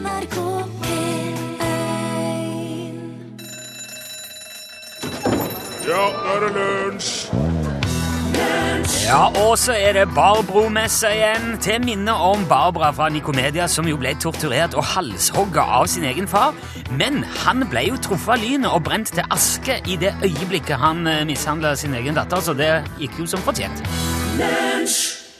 NRK P1 Ja, nå er det lunsj! Ja, og så er det Barbro-messe igjen, til minne om Barbara fra Nikomedia, som jo ble torturert og halshogga av sin egen far. Men han ble jo truffet av lynet og brent til aske i det øyeblikket han eh, mishandla sin egen datter, så det gikk jo som fortjent.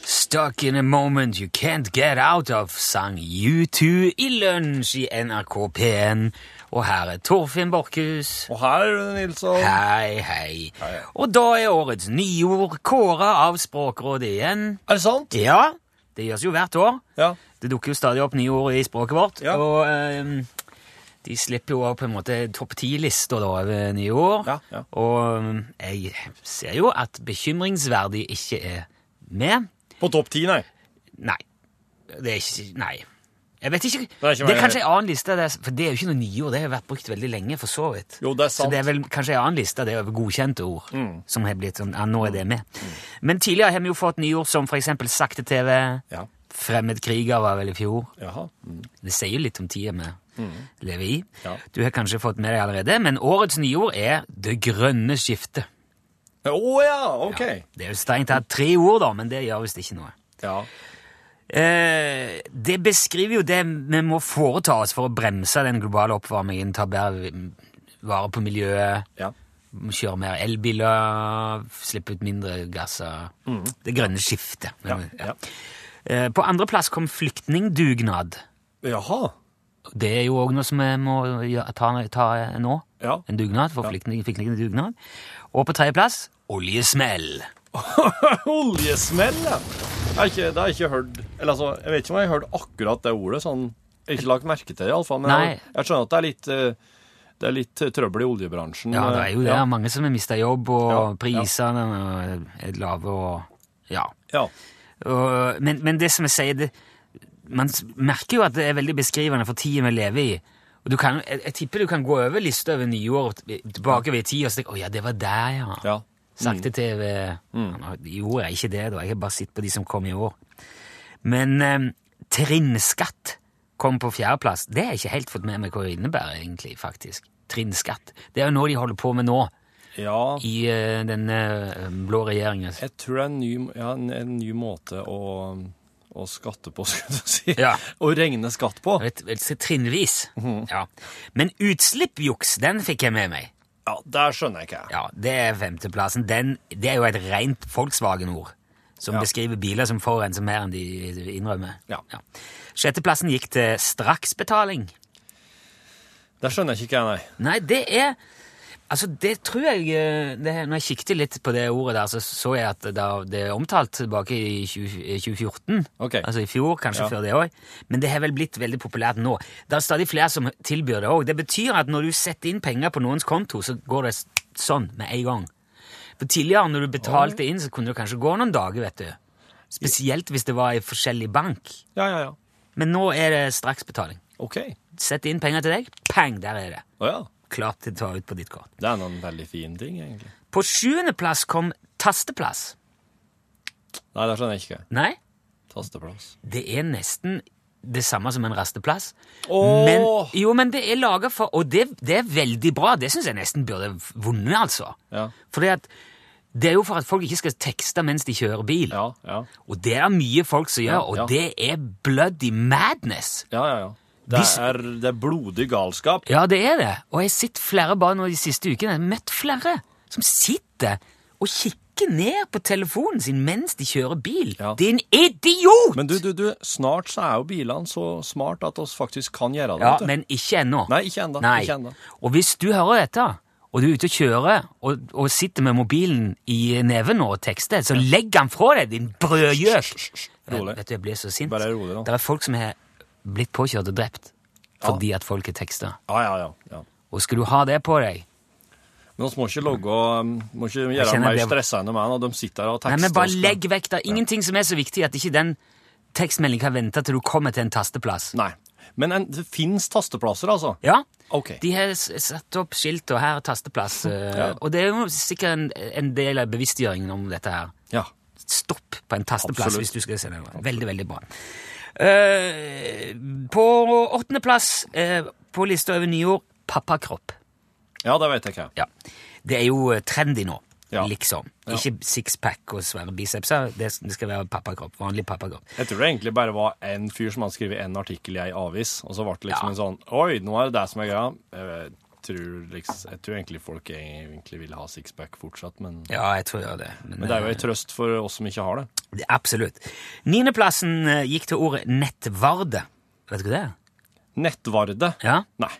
Stuck in a moment you can't get out of, sang U2 i lunsj i NRK P1. Og her er Torfinn Borchhus. Og her er det Nilsson. Hei, hei. Og da er årets nyord kåra av Språkrådet igjen. Er det sant? Ja, det gjøres jo hvert år. Ja. Det dukker jo stadig opp nye ord i språket vårt. Ja. Og ehm, de slipper jo på en måte topp ti-lister over nye år. Ja, ja. Og ehm, jeg ser jo at bekymringsverdig ikke er med. På topp ti, nei. Nei. Det er ikke Nei. Jeg vet ikke. Det er ikke Det er kanskje en annen liste, det er- for det er jo ikke noe nye ord. Det har vært brukt veldig lenge, for så vidt. Jo, det er sant. Så det er vel kanskje en annen liste, det er over godkjente ord, som har blitt sånn, ja, nå er det med. Men tidligere har vi jo fått nye ord som for eksempel sakte-TV, Ja. fremmedkriger var vel i fjor. Jaha. Mm. Det sier jo litt om tida vi lever i. Ja. Du har kanskje fått med deg allerede, men årets nyord er det grønne skiftet. Å ja, ok. Det er jo strengt tatt tre ord, da, men det gjør visst ikke noe. Ja. Eh, det beskriver jo det vi må foreta oss for å bremse den globale oppvarmingen, ta bedre vare på miljøet, Ja. kjøre mer elbiler, slippe ut mindre gasser. Det grønne skiftet. Ja, ja. Eh, på andreplass kom flyktningdugnad. Jaha. Det er jo òg noe som vi må ta, ta nå. Ja. En dugnad for flyktning, dugnad. Og på tredjeplass oljesmell. Oljesmell, ja. Jeg har ikke, det har jeg ikke hørt Eller altså, jeg vet ikke om jeg har hørt akkurat det ordet. sånn, Jeg har ikke lagt merke til det, iallfall. Men jeg, jeg skjønner at det er litt eh, det er litt eh, trøbbel i oljebransjen. Ja, det er jo det. Ja. Mange som har mista jobb, og Ja, ja. er lave, og ja. ja. Og, men, men det som jeg sier, det, man merker jo at det er veldig beskrivende for tida vi lever i. Og du kan, jeg, jeg tipper du kan gå over lista over nyår tilbake ved tid og tenke 'Å ja, det var der, ja'. ja. Sakte-TV mm. Gjorde jeg ikke det, da? Jeg har bare sett på de som kom i år. Men eh, trinnskatt kom på fjerdeplass. Det har jeg ikke helt fått med meg hva det innebærer, egentlig, faktisk. Trinnskatt. Det er jo noe de holder på med nå, ja. i eh, denne eh, blå regjeringen. Jeg tror det er en ny, ja, en, en ny måte å, å skatte på, skulle du si. Ja. Å regne skatt på. Vet, vet, trinnvis. trinnvis. Ja. Men utslippjuks, den fikk jeg med meg. Ja, Der skjønner jeg ikke. Ja, Det er femteplassen. Den, det er jo et rent Volkswagen-ord. Som Ja. beskriver biler som forurenser mer enn de innrømmer. Ja. Sjetteplassen gikk til straksbetaling. Det skjønner jeg ikke, jeg, nei. Nei, det er Altså, det tror jeg eh, det, Når jeg kikket litt på det ordet der, så så jeg at det, det er omtalt tilbake i 20, 2014. Ok. Altså i fjor, kanskje Ja. før det òg. Men det har vel blitt veldig populært nå. Det er stadig flere som tilbyr det òg. Det betyr at når du setter inn penger på noens konto, så går det sånn med en gang. For tidligere, når du betalte inn, så kunne det kanskje gå noen dager, vet du. Spesielt hvis det var i forskjellig bank. Ja, ja, ja. Men nå er det straksbetaling. Ok. Sett inn penger til deg, pang, der er det. Å ja. Klart til å ta ut på ditt kort. Det er noen veldig fin ting, egentlig. På sjuendeplass kom tasteplass. Nei, det skjønner jeg ikke. Nei, Tasteplass. det er nesten det samme som en rasteplass. Åh! Men, jo, men det er laga for Og det, det er veldig bra. Det syns jeg nesten burde vunnet, altså. Ja. Fordi at det er jo for at folk ikke skal tekste mens de kjører bil. Ja, ja. Og det er mye folk som gjør, og det er bloody madness. Ja, ja, ja. Det er, det er blodig galskap. Ja, det er det. Og jeg har sett flere bare nå de siste ukene. Jeg har møtt flere som sitter og kikker ned på telefonen sin mens de kjører bil. Ja. Det er en idiot! Men du, du, du, snart så er jo bilene så smart at oss faktisk kan gjøre det. ja, vet du. men ikke ennå. Nei, ikke ennå. Nei. Ikke ennå. Og hvis du hører dette, og du er ute og kjører, og, og sitter med mobilen i neven og tekster, så legg den fra deg, din brødgjøk! Rolig. Vet du, jeg blir så sint. Bare rolig nå. Det er folk som har blitt påkjørt og drept fordi at folk har teksta. Ja, ja, ja. ja. Og skal du ha det på deg Men vi må ikke logge um, Må ikke gjøre kjenner mer det- stressa enn de er når de sitter her og tekster. Nei, men bare legg vekk det. Ingenting som er så viktig at ikke den tekstmeldingen kan vente til du kommer til en tasteplass. Nei. Men en, det fins tasteplasser, altså? Ja, Okay. de har satt opp skilt, og her er tasteplass. eh, Ja. Og det er jo sikkert en, en del av bevisstgjøringen om dette her. Ja. Stopp på en tasteplass Absolutt. hvis du skal se det. Veldig, veldig bra. Eh, på åttendeplass eh, på lista over nyord pappakropp. Ja, det vet jeg ikke. Ja. Det er jo eh, trendy nå, Ja. liksom. Ikke sixpack og svære bicepser. Det, det skal være pappakropp. Vanlig pappakropp. Jeg tror det egentlig bare var en fyr som hadde skrevet en artikkel i ei avis, og så ble det liksom Ja. en sånn Oi, nå er det det som er greia. Tror, liksom, jeg tror egentlig folk egentlig vil ha sixpack fortsatt, men, Ja, jeg tror jeg det. men det er jo en trøst for oss som ikke har det. det- Absolutt. Niendeplassen eh, gikk til ordet nettvarde. Vet du hva det er? Nettvarde? Ja. Nei.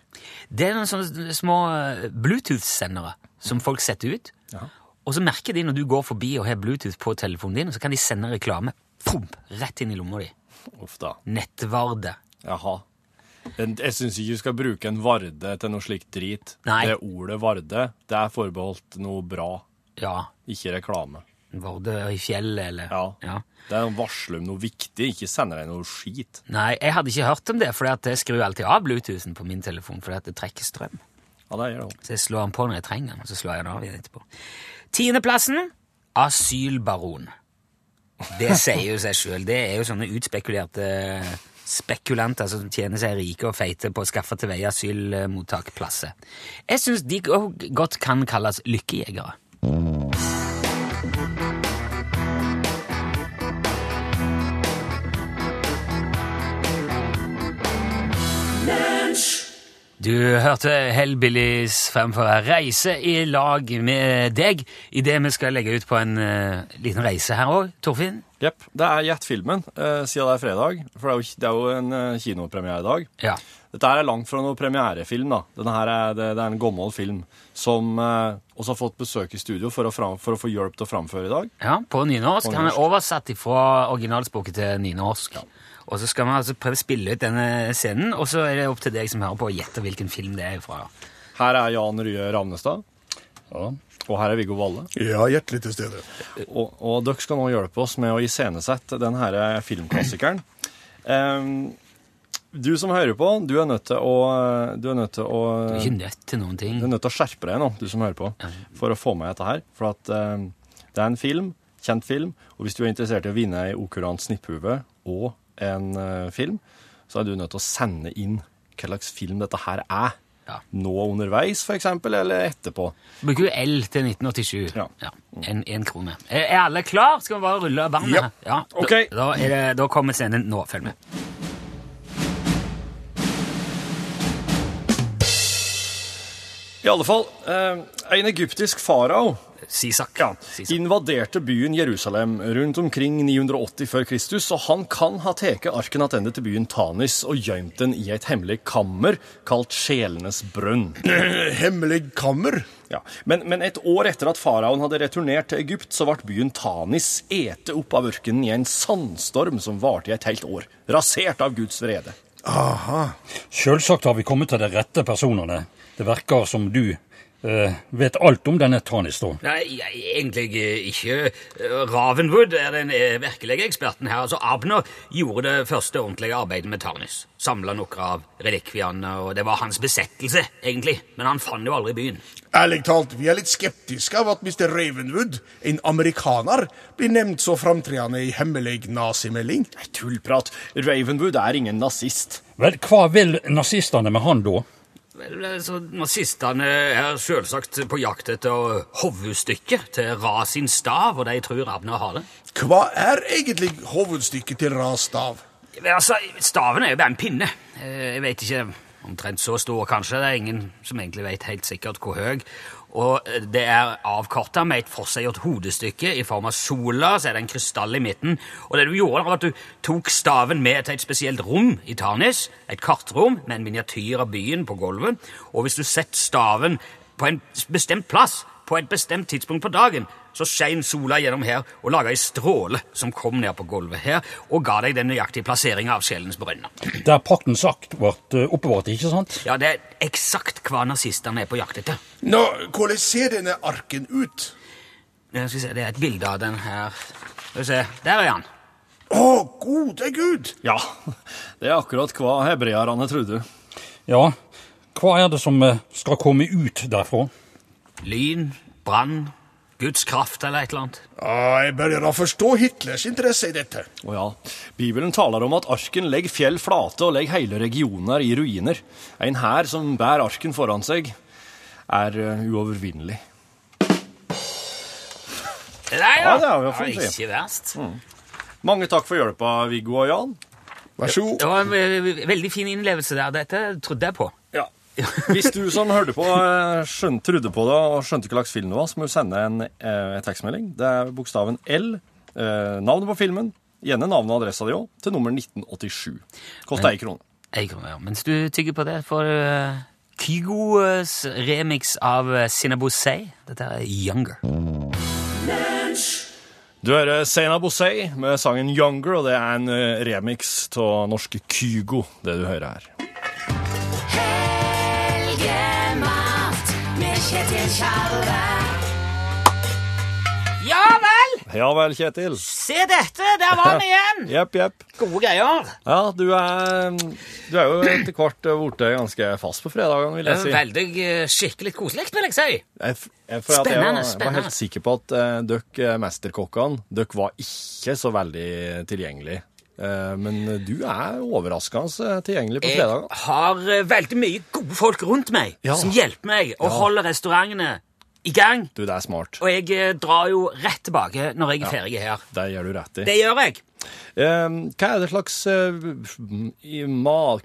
Det er noen sånne små eh, Bluetooth-sendere som folk setter ut. Ja. Og så merker de når du går forbi og har Bluetooth på telefonen din, så kan de sende reklame Pum, rett inn i lomma di. Uff da. Nettvarde. Jaha. Jeg syns ikke du skal bruke en varde til noe slikt drit. Nei. Det ordet varde, det er forbeholdt noe bra, Ja. ikke reklame. Varde i fjellet, eller Ja. Det er en varsel om noe viktig, ikke sende deg noe skit. Nei, jeg hadde ikke hørt om det, for jeg skrur alltid av Bluetoothen på min telefon fordi at det trekker strøm. Ja, det gjør det også. Så jeg slår den på når jeg trenger den, og så slår jeg den av igjen etterpå. Tiendeplassen asylbaron. Det sier jo seg sjøl. Det er jo sånne utspekulerte spekulanter som tjener seg rike og feite på å skaffe til veie asylmottakplasser. Jeg syns de godt kan kalles lykkejegere. Du hørte Hellbillies fremføre Reise i lag med deg idet vi skal legge ut på en uh, liten reise her òg, Torfinn. Jepp. Det er Gjett filmen, uh, siden det er fredag. For det er jo, det er jo en uh, kinopremiere i dag. Ja. Dette er langt fra noen premierefilm. da. Denne her er, det, det er en gammel film som eh, også har fått besøk i studio for å, fram, for å få hjelp til å framføre i dag. ja, på nynorsk. På Han er nynorsk. oversatt fra originalspråket til nynorsk. Og så skal vi altså prøve å spille ut denne scenen, og så er det opp til deg som hører på å gjette hvilken film det er fra. Her er Jan Rye Ravnestad, Ja. og her er Viggo Valle. Ja, hjertelig til stede. Og, og dere skal nå hjelpe oss med å iscenesette denne filmklassikeren. Um, du som hører på, du er nødt til å, du er nødt til å Du er ikke nødt til noen ting. Du er nødt til å skjerpe deg nå, du som hører på, for å få med dette her. For at um, det er en film, kjent film, og hvis du er interessert i å vinne ei okurant snipphue og en eh, film, så er du nødt til å sende inn hva slags film dette her er. Ja. Nå underveis, eksempel, eller etterpå. Bruker du L til 1987? Ja. En, en krone. Er, alle klar? Skal vi bare rulle bandet? Ja. ja. Da, okay. da, det, da kommer scenen nå. Følg med. I alle fall, eh, en egyptisk farao Sisak. ja, Sisak. invaderte byen Jerusalem rundt omkring 980 før Kristus, og han kan ha tatt arken tilbake til byen Tanis og gjemt den i et hemmelig kammer kalt Sjelenes brønn. Hemmelig kammer. Ja. Men, men et år etter at faraoen hadde returnert til Egypt, så ble byen Tanis ete opp av ørkenen i en sandstorm som varte i et helt år, rasert av Guds vrede. Aha. Selvsagt har vi kommet til de rette personene. Det virker som du Uh, vet alt om denne Tanis, da. Nei, jeg, egentlig ikke. Ravenwood er den eh, virkelige eksperten her. Altså, Abner gjorde det første ordentlige arbeidet med Tarnis. Samla noen av relikviene, og det var hans besettelse, egentlig. Men han fant jo aldri byen. Ærlig talt, vi er litt skeptiske av at Mr. Ravenwood, en amerikaner, blir nevnt så framtredende i hemmelig nazimelding. Tullprat. Ravenwood er ingen nazist. Vel, hva vil nazistene med han da? Nazistene er selvsagt på jakt etter hovedstykket til Ra sin stav, og de tror Abner har det. Hva er egentlig hovedstykket til Ras stav? Altså, Staven er jo bare en pinne. Eh, Jeg vet ikke, omtrent så stor kanskje. Det er ingen som egentlig vet helt sikkert hvor høy. Og eh, det er avkorta med et forseggjort hodestykke i form av sola, så er det en krystall i midten. Og det du gjorde, var at du tok staven med til et spesielt rom i Tarnis, et kartrom med en miniatyr av byen på gulvet. Og hvis du setter staven på en bestemt plass, på et bestemt tidspunkt på dagen, så skein sola gjennom her og laga ei stråle som kom ned på gulvet her, og ga deg den nøyaktige plasseringa av sjelens brønner. Der pakten sagt ble eh, oppbevart, ikke sant? Ja, det er eksakt hva nazistene er på jakt etter. Nå, hvordan ser denne arken ut? Jeg skal se, Det er et bilde av den her. Skal vi se, Der er han. Å, gode gud! Ja, det er akkurat hva hebreerne trodde. Ja. Hva er det som eh, skal komme ut derfra? Lyn, brann, Guds kraft eller et eller annet. Ja, jeg begynner å forstå Hitlers interesse i dette. Å ja. Bibelen taler om at arken legger fjell flate og legger hele regioner i ruiner. En hær som bærer arken foran seg, er eh, uovervinnelig. Nei, Ja, det er, ja. Ikke verst. Mange takk for hjelpa, Viggo og Jan. Vær så god. Det var en veldig fin innlevelse der. Dette trodde jeg på. Hvis du som hørte på, eh, skjønte, trodde på det og skjønte hva slags film det var, så må du sende en eh, tekstmelding. Det er bokstaven L, eh, navnet på filmen, gjerne navnet og adressa di òg, til nummer 1987. Koster ei krone. Ei krone, ja. Mens du tygger på det, får uh, Kygos remix av uh, Sinabosei. Dette er Younger. Du hører Seina Bosei med sangen 'Younger', og det er en eh, remix av norske Kygo, det du hører her. Kjetil Tjalve. Ja vel! Ja vel, Kjetil. Se dette! Der var vi igjen! Jepp, jepp. Gode greier. Ja, du er, du er jo etter hvert blitt ganske fast på fredagene, vil jeg si. Veldig eh, skikkelig koselig, vil jeg si. Jeg, jeg, for spennende, jeg, Spennende, jeg var helt sikker på at uh, dere mesterkokkene dere var ikke så veldig tilgjengelige. Eh, men du er overraskende eh, tilgjengelig på Jeg har eh, veldig mye gode folk rundt meg Ja. som hjelper meg og Ja. holder restaurantene i gang. Du, det er smart. Og jeg drar jo rett tilbake når jeg er ferdig her. Det gjør du rett i. Det gjør jeg. Hva er det slags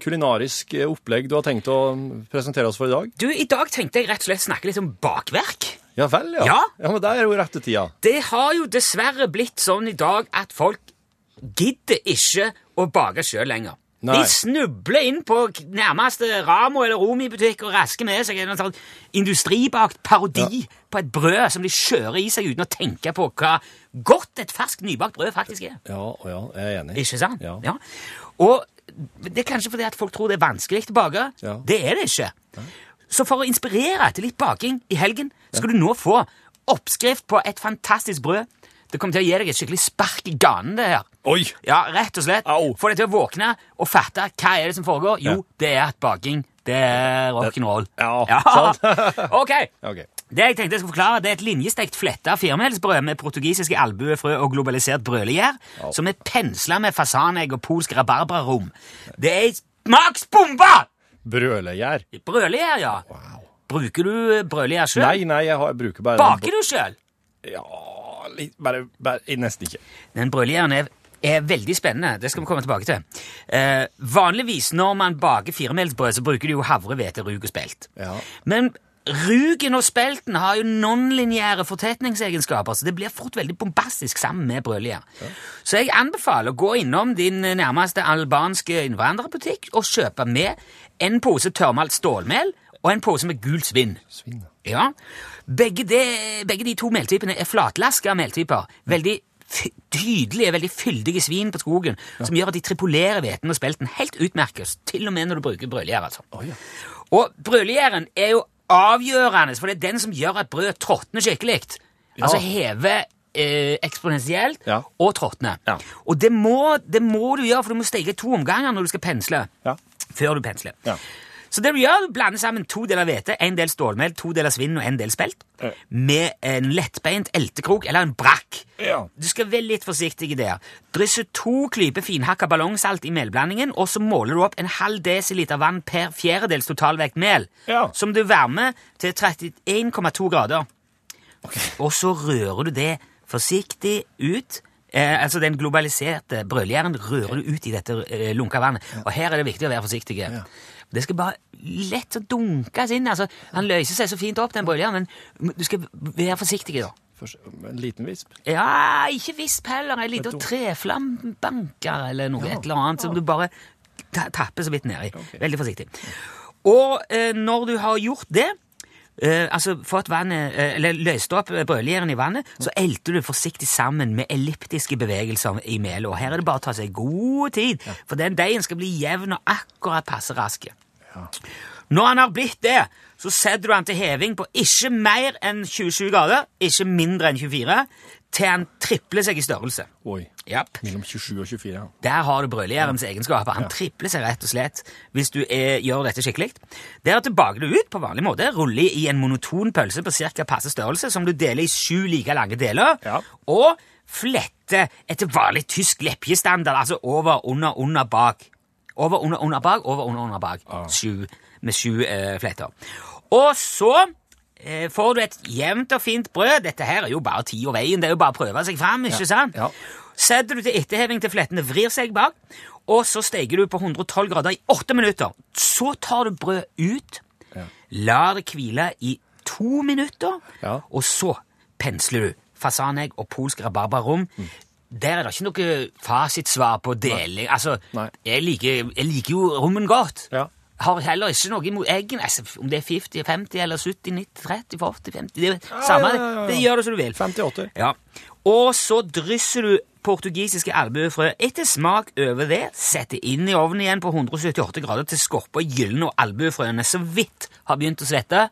kulinarisk opplegg du har tenkt å presentere oss for i dag? Du, I dag tenkte jeg rett og slett snakke litt om bakverk. Ja vel, ja. Ja. men det er jo rette tida. Det har jo dessverre blitt sånn i dag at folk gidder ikke å bake sjøl lenger. Nei. De snubler inn på nærmeste Ramo eller Romi-butikk og rasker med seg en sånn industribakt parodi på et brød som de kjører i seg uten å tenke på hva godt et ferskt nybakt brød faktisk er. Ja, og ja, jeg er enig. Ikke sant? Ja. Og det er kanskje fordi at folk tror det er vanskelig å bake. Ja. Det er det ikke. Så for å inspirere til litt baking i helgen, skal du nå få oppskrift på et fantastisk brød. Det kommer til å gi deg et skikkelig spark i ganen, det her. Oi! Ja, rett og slett. Au. Få deg til å våkne og fatte hva er det som foregår. Jo, Ja. det er at baking, det er rock'n'roll. Ja, sant. ok. Ok. Det jeg tenkte jeg skulle forklare, det er et linjestekt fletta firmelsbrød med portugisiske albuefrø og globalisert brødliggjær, som er pensla med fasanegg og polsk rabarbrarom. Det er smaksbombe! Brølegjær. Brølegjær, ja. Bruker du brølegjær sjøl? Nei, nei, jeg, har, jeg bruker bare Baker du sjøl? Ja, litt, bare, bare Nesten ikke. Den brødliggjæren er, er veldig spennende. Det skal vi komme tilbake til. Eh, vanligvis når man baker firemelsbrød, så bruker de jo havre, hvete, rug og spelt. Ja. Men rugen og spelten har jo nonlineære fortetningsegenskaper, så det blir fort veldig bombastisk sammen med brødliggjær. Så jeg anbefaler å gå innom din nærmeste albanske innvandrerbutikk og kjøpe med en pose tørrmalt stålmel og en pose med gult svinn. Svinn. Ja. Begge, de, begge de to meltypene er flatlaska meltyper. Veldig tydelige, veldig fyldige svin på skogen, som gjør at de tripolerer hveten og spelten helt utmerket, til og med når du bruker brødgjær. Altså. Oh, ja. Og brødgjæren er jo avgjørende, for det er den som gjør at brød tråtner skikkelig. Altså hever eh, eksponentielt Ja. og tråtner. Ja. Og det må, det må du gjøre, for du må steke to omganger når du skal pensle. Ja. Før du pensler. Ja. Så det du gjør, du blander sammen to deler hvete, en del stålmel, to deler svinn og en del spelt, Ja. med en lettbeint eltekrok eller en brakk. Ja. Du skal være litt forsiktig der. Drysse to klyper finhakka ballongsalt i melblandingen, og så måler du opp en halv desiliter vann per fjerdedels totalvekt mel, Ja. som du varmer til 31,2 grader. Og så rører du det forsiktig ut. Eh, altså Den globaliserte brødjæren rører du ut i dette eh, lunka vannet. Og her er det viktig å være forsiktig. Det skal bare lett så dunkes inn. altså Han løser seg så fint opp, den brødgjæren, men du skal være forsiktig. da. En liten visp. Ja, ikke visp heller. En liten treflambanker eller noe. Et eller annet som du bare tapper så vidt nedi. Veldig forsiktig. Og eh, når du har gjort det eh, altså fått vannet, eh, eller løst opp brødlieren i vannet, så elter du forsiktig sammen med elliptiske bevegelser i melet. Her er det bare å ta seg god tid, for den deigen skal bli jevn og akkurat passe rask. Når han har blitt det, så setter du han til heving på ikke mer enn 27 grader, ikke mindre enn 24. til han tripler seg i størrelse. Oi. Yep. Mellom 27 og 24, ja. Der har du brødjærens egenskaper. Han tripler seg rett og slett hvis du er, gjør dette skikkelig. Deretter baker du ut på vanlig måte, ruller i en monoton pølse på ca. passe størrelse, som du deler i sju like lange deler, Ja. og fletter etter vanlig tysk lepjestandard, altså over, under, under, bak. Over, under, under, bak, over, under, under, bak. Sju, med sju eh, fletter. Og så eh, får du et jevnt og fint brød. Dette her er jo bare tid og veien. Det er jo bare å prøve seg fram, ikke sant? Ja. Setter du til etterheving til flettene vrir seg bak, og så steker du på 112 grader i åtte minutter. Så tar du brød ut, lar det hvile i to minutter, Ja. og så pensler du fasanegg og polsk rabarbarom. Mm. Der er det ikke noe fasitsvar på deling. Altså, jeg liker, jeg liker jo rommen godt. Ja. Har heller ikke noe imot eggen. Altså, om det er 50-50 eller 70-90-30, 40-50 Det er samme. ja, ja, ja. Det gjør det som du vil. 50-80. Ja. Og så drysser du portugisiske albuefrø etter smak over det, setter inn i ovnen igjen på 178 grader til skorpa gyllen og albuefrøene så vidt har begynt å svette.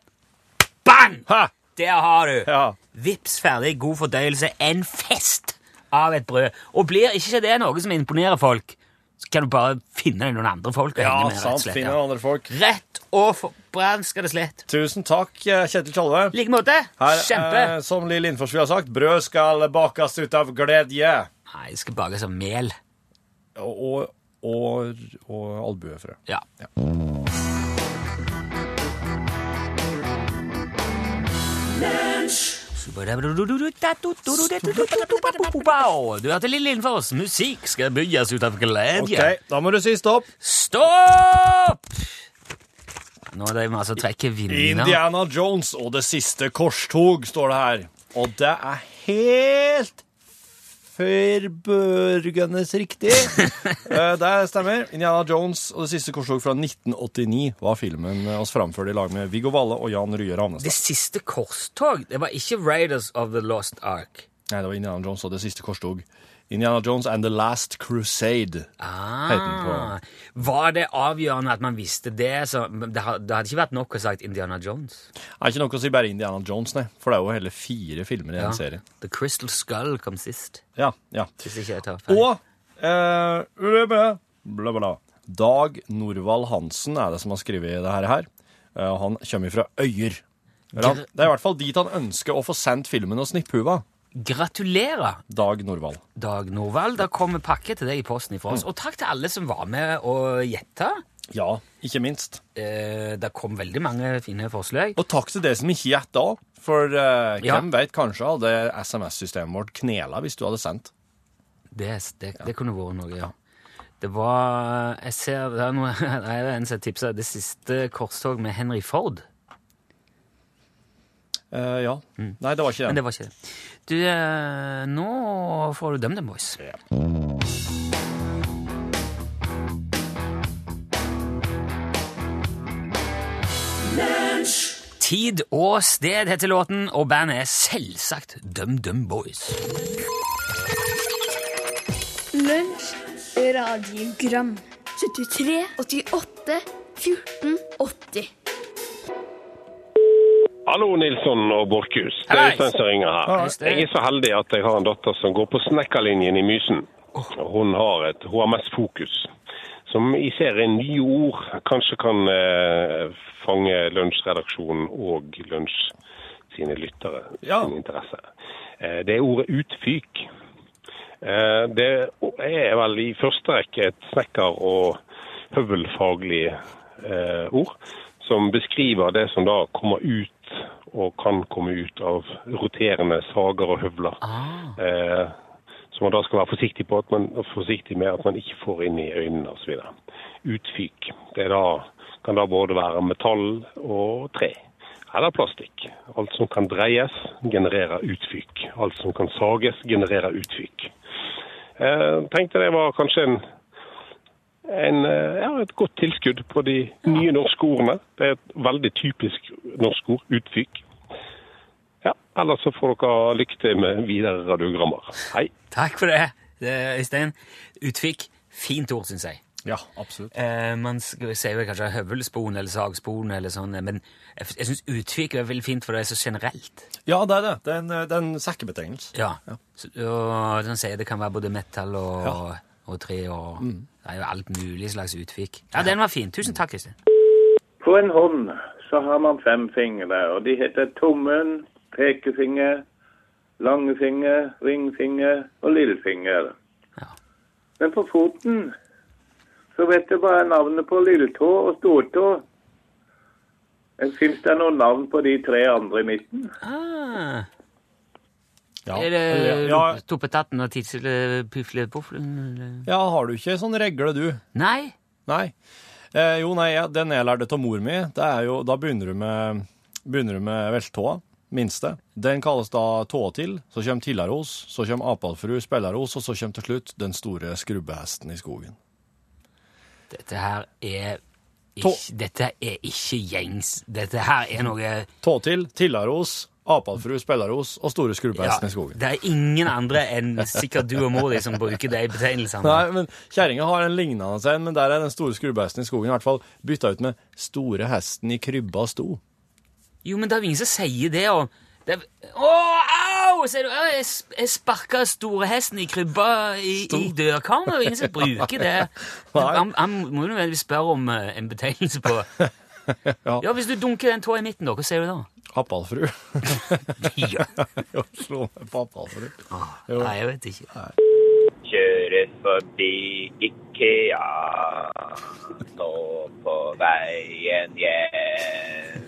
Bang! Ha! Der har du! Ja. Vips ferdig, god fordøyelse, en fest av et brød. Og blir ikke det noe som imponerer folk, så kan du bare finne deg noen andre folk å Ja, henge med. rett og sant. slett, Finne ja. andre folk. Rett og forbranskede slett. Tusen takk, eh, Kjetil Tjolve. I like måte. Her, Kjempe. eh, som Lill Innforsvi har sagt, brød skal bakes ut av gledje. Nei, det skal bakes av mel. Og, og, og, og albuefrø. Ja. Du hørte Lille Lindfors. Musikk skal bygges ut av glede. Ok, da må du si stopp. Stopp! Nå er det vi altså trekker vinner. Indiana Jones og det siste korstog, står det her. Og det er helt forbørgende riktig. Eh, det stemmer. Indiana Jones og det siste korstog fra 1989 var filmen oss framførte i lag med Viggo Valle og Jan Rye Det siste korstog, det var ikke Raiders of the Lost Ark. Nei, det var Indiana Jones og det siste korstog. Indiana Jones and The Last Crusade. heter den på. Ah, var det avgjørende at man visste det? Så det, hadde ikke vært nok å sagt Indiana Jones? Er ikke nok å si bare Indiana Jones, nei. For det er jo hele fire filmer i Ja. en serie. The Crystal Skull kom sist. Ja, ja. Hvis ikke jeg tar feil. Og eh, bla, bla, bla. Dag Norvald Hansen er det som har skrevet det her. her. Eh, han kommer fra Øyer. Det er i hvert fall dit han ønsker å få sendt filmen og snipphuva. Gratulerer, Dag Norvald. Dag Norvald. Da kommer pakke til deg i posten ifra oss. Og takk til alle som var med og gjetta. Ja, ikke minst. Eh, det kom veldig mange fine forslag. Og takk til dere som ikke gjetta òg. For eh, Ja. hvem vet, kanskje hadde SMS-systemet vårt knela hvis du hadde sendt. Det, det, det kunne vært noe, ja. Det var Jeg ser det er, noe, det er en som tipsa det siste korstog med Henry Ford. Eh, ja. Nei, det var ikke det. Men det. var ikke det. Du, eh, nå får du DumDum Boys. Tid og sted heter låten, og bandet er selvsagt DumDum Boys. Lunsj, radiogram 73, 88, 14, 80 Hallo, Nilsson og Borchhus. Det er Øystein som ringer her. Jeg er så heldig at jeg har en datter som går på snekkerlinjen i Mysen. Hun har et HMS-fokus, som i serien Nye ord kanskje kan eh, fange Lunsjredaksjonen og Lunsj sine lyttere Ja. sin interesse. Eh, det er ordet utfyk. Eh, det er vel i første rekke et snekker- og høvelfaglig eh, ord, som beskriver det som da kommer ut og kan komme ut av roterende sager og høvler. Eh, så man da skal være forsiktig, på at man, forsiktig med at man ikke får inn i øynene osv. Utfyk. Det da, kan da både være metall og tre. Eller plastikk. Alt som kan dreies, genererer utfyk. Alt som kan sages, genererer utfyk. Eh, tenkte det var kanskje en, en, eh, ja, et godt tilskudd på de nye norske ordene. Det er et veldig typisk norsk ord, utfyk. Ja, ellers så får dere lykke til med videre radiogrammer. Hei. Takk for det, det Øystein. Utfikk. Fint ord, syns jeg. Ja, absolutt. Eh, man sier kanskje høvelspon eller sagspon eller sånn, men jeg, jeg syns uttrykk er veldig fint, for det er så generelt. Ja, det er det. Det er en, det er en sekkebetegnelse. Ja. Så, og den sier det kan være både metal og, og tre og Det er jo alt mulig slags utfikk. Ja, den var fin. Tusen takk, Kristin. På en hånd så har man fem fingre, og de heter tommen, pekefinger, langfinger, ringfinger og lillefinger. Ja. Men på foten så vet du bare navnet på lilletå og stortå. Fins det noen navn på de tre andre i midten? Ah, Ja. er det ja, Toppetatten og Tidslepuflen? ja, har du ikke sånn regle, du? Nei. Nei. Eh, jo, nei, den jeg lærte av mor mi, det er jo, da begynner du med, begynner du med veltåa, minste. Den kalles da tåa til, så kommer Tillaros, så kommer Apalfru Spellaros, og så kommer til slutt den store skrubbehesten i skogen. Dette her er ikke, dette er ikke gjengs. Dette her er noe Tå til, Tillaros, Apalfru Spellaros og store skrubbehesten i skogen. Det er ingen andre enn sikkert du og mor di som bruker de betegnelsene. Nei, men kjerringa har en lignende en, men der er den store skrubbehesten i skogen i hvert fall bytta ut med store hesten i krybba sto. Jo, men det er ingen som sier det. Og det Å, au! Sier du. Jeg, jeg sparka storehesten i krybba i, i dørkarmen. Ingen som bruker det. Han må jo nødvendigvis spørre om eh, en betegnelse på Ja. Ja, Hvis du dunker den tåa i midten, da, hva sier du da? Pappalfru. Ja. Slå meg pappalfru. Ah, Nei, jeg vet ikke. Kjører forbi Ikea, nå på veien hjem.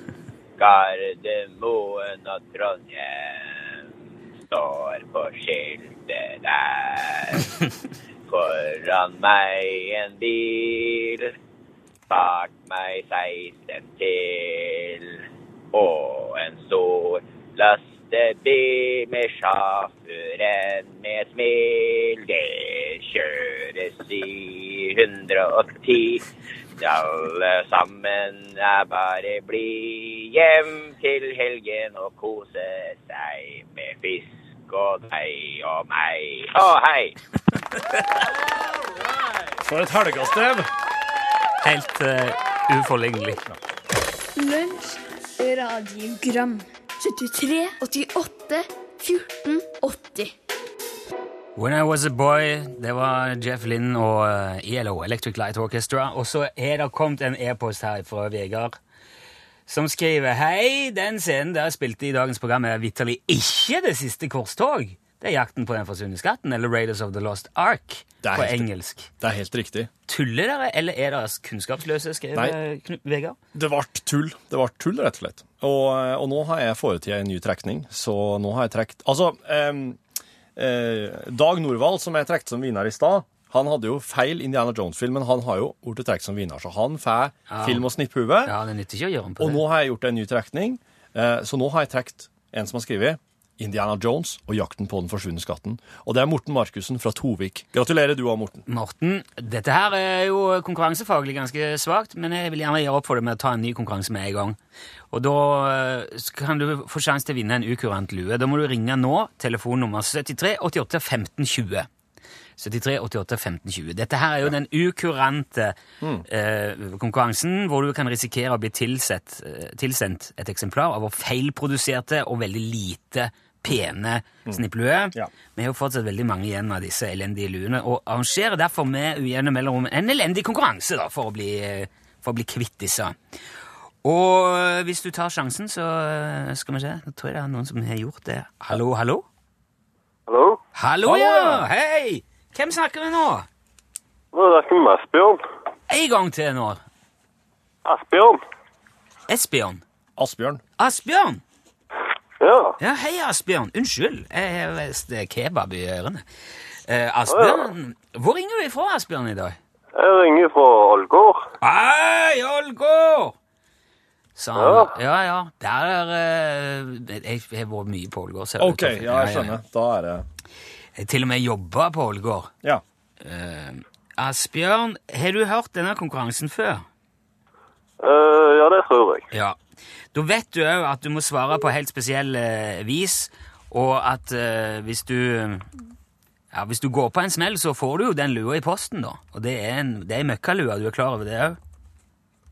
Gardermoen og Trondheim står på skiltet der. Foran meg en bil, bak meg 16 til. Og en stor lastebil med sjåføren med smil. Det kjøres i 110. Alle sammen er bare blid. hjem til helgen og kose seg med fisk og deg og meg. Å, hei! For et helgastrev! Helt uh, uforlignelig. Lunsj, radiogram 73, 88, 14, 80 When I Was A Boy, det var Jeff Lynn og eh, ELO, Electric Light Orchestra. Og så er det kommet en e-post her fra Vegard, som skriver Hei, den scenen dere spilte i dagens program er vitterlig ikke Det siste korstog. Det er Jakten på den forsvunne skatten, eller Raiders of the Lost Ark på helt- engelsk. Det er helt riktig. Tuller dere, eller er dere kunnskapsløse, skrev Vegard? Det ble tull. Det ble tull, rett og slett. Og, og nå har jeg foretatt en ny trekning, så nå har jeg trukket Altså, um, eh, Dag Norvald, som jeg trekte som vinner i stad, han hadde jo feil Indiana Jones-film, men han har jo blitt trukket som vinner, så han får Ja. film og snipphue. Ja, det nytter ikke å gjøre om på Og det. nå har jeg gjort en ny trekning, eh, så nå har jeg trukket en som har skrevet Indiana Jones og jakten på den forsvunne skatten. Og det er Morten Markussen fra Tovik. Gratulerer du òg, Morten. Morten, dette her er jo konkurransefaglig ganske svakt, men jeg vil gjerne gjøre opp for det med å ta en ny konkurranse med en gang. Og da eh, kan du få sjanse til å vinne en ukurant lue. Da må du ringe nå, telefonnummer 73 88 15 20. 73 88 15 20. Dette her er jo den ukurante eh, konkurransen hvor du kan risikere å bli tilsett, eh, tilsendt et eksemplar av vår feilproduserte og veldig lite pene snipplue. Ja. Vi har jo fortsatt veldig mange igjen av disse elendige luene, og arrangerer derfor med ujevne mellomrom en elendig konkurranse da, for, å bli, for å bli kvitt disse. Og eh, hvis du tar sjansen, så eh, skal vi se. Nå tror jeg det er noen som har gjort det. Hallo, hallo? Hallo? Hallo, ja! Hei! Hvem snakker vi nå? Nå snakker vi med Asbjørn. En gang til nå. Asbjørn? Esbjørn. Asbjørn. Asbjørn! Ja. Ja, hei, Asbjørn. Unnskyld, jeg har visst eh, kebab i ørene. Eh, Asbjørn, hvor ringer du ifra, Asbjørn, i dag? Jeg ringer fra Ålgård. Hei, Ålgård! Ja. Ja, ja. Der er eh, Jeg har vært mye på Ålgård. OK, ja, jeg skjønner. Da er det Jeg til og med jobba på Ålgård. Ja. Eh, Asbjørn, har du hørt denne konkurransen før? Uh, ja, det tror jeg. Ja. Da vet du òg at du må svare på helt spesiell eh, vis, og at eh, hvis du Ja, Hvis du går på en smell, så får du jo den lua i posten, da. Og det er en, det er en møkkalue, du er klar over det òg?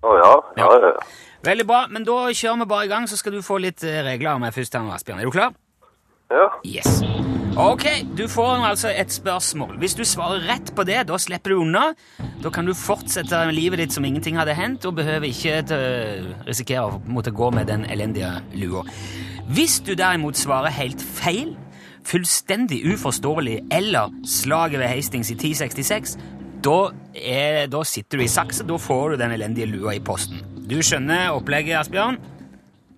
Å ja. Ja, ja. ja. Veldig bra, men da kjører vi bare i gang, så skal du få litt eh, regler av meg først. Asbjørn. Er du klar? Yes. Ok, du får altså et spørsmål. Hvis du svarer rett på det, da slipper du unna. Da kan du fortsette livet ditt som ingenting hadde hendt, og behøver ikke til, risikere å måtte gå med den elendige lua. Hvis du derimot svarer helt feil, fullstendig uforståelig eller slaget ved Hastings i 1066, da, er, da sitter du i saksa, da får du den elendige lua i posten. Du skjønner opplegget, Asbjørn?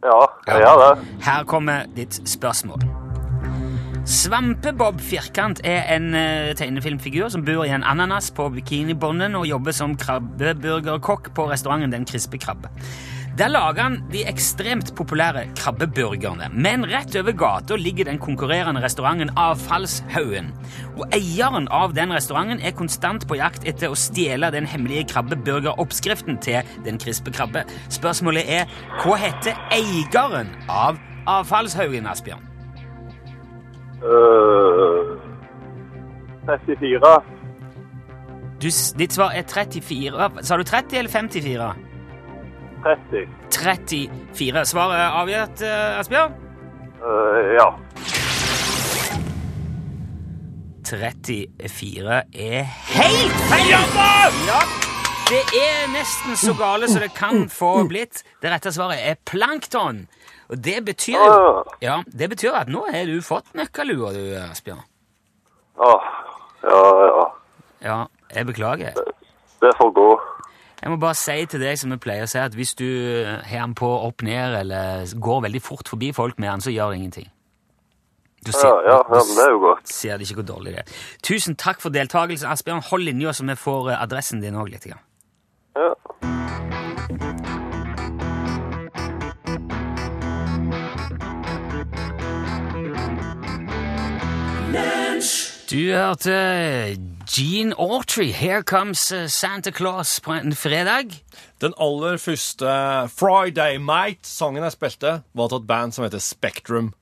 Ja, jeg gjør det. Her kommer ditt spørsmål. Svampebob Firkant er en eh, tegnefilmfigur som bor i en ananas på bikinibånden og jobber som krabbeburgerkokk på restauranten Den krispe krabbe. Der lager han de ekstremt populære krabbeburgerne, men rett over gata ligger den konkurrerende restauranten Avfallshaugen. Og eieren av den restauranten er konstant på jakt etter å stjele den hemmelige krabbeburgeroppskriften til Den krispe krabbe. Spørsmålet er hva heter eieren av Avfallshaugen, Asbjørn? Øh, 34. Du, ditt svar er 34. Sa du 30 eller 54? 30. 34. Svaret er avgjort, eh, Asbjørn? Uh, ja. 34 er helt feil! Ja, det er nesten så gale som det kan få blitt. Det rette svaret er plankton. Og det betyr jo Ah. ja, det betyr at nå har du fått nøkkelua, du, Asbjørn. Ja, ja, ja. Ja, jeg beklager. Det får gå. Jeg må bare si til deg som jeg pleier å si, at hvis du har den på opp ned, eller går veldig fort forbi folk med den, så gjør det ingenting. Du Ja, ja, ja, det er jo godt. ser det ikke hvor dårlig det er. Tusen takk for deltakelsen, Asbjørn. Hold linja, så vi får eh, adressen din òg litt. Ja. Du hørte Gene Autry, 'Here Comes eh, Santa Claus', på en fredag. Den aller første Friday Mate-sangen jeg spilte, var til et band som heter Spectrum.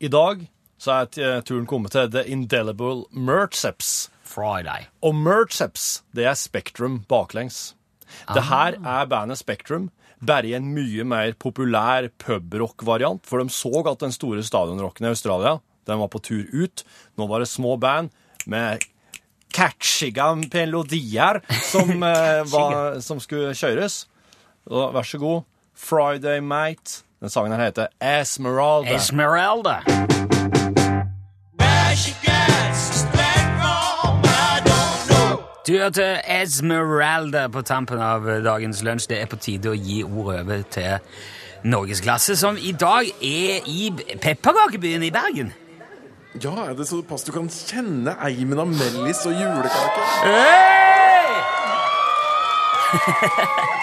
I dag så er turen kommet til The Indelible Mertseps. Friday. Og Mertseps, det er Spektrum baklengs. Det her er bandet Spektrum, bare i en mye mer populær pubrock-variant, for de så at den store stadionrocken i Australia, den var på tur ut. Nå var det små band med catchige melodier som, eh, var, som skulle kjøres. Og vær så god, Friday Mate. Den sangen her heter Esmeralda. Esmeralda. Du hørte Esmeralda på tampen av dagens lunsj. Det er på tide å gi ordet over til Norgesklasse, som i dag er i pepperkakebyen i Bergen. Ja, er det såpass du kan kjenne eimen av mellis og julekake? Hey!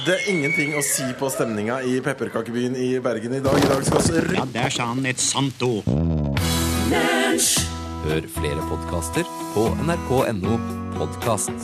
Det er ingenting å si på stemninga i pepperkakebyen i Bergen i dag. I dag skal vi Ja, der sa han et sant ord. Hør flere podkaster på nrk.no podkast.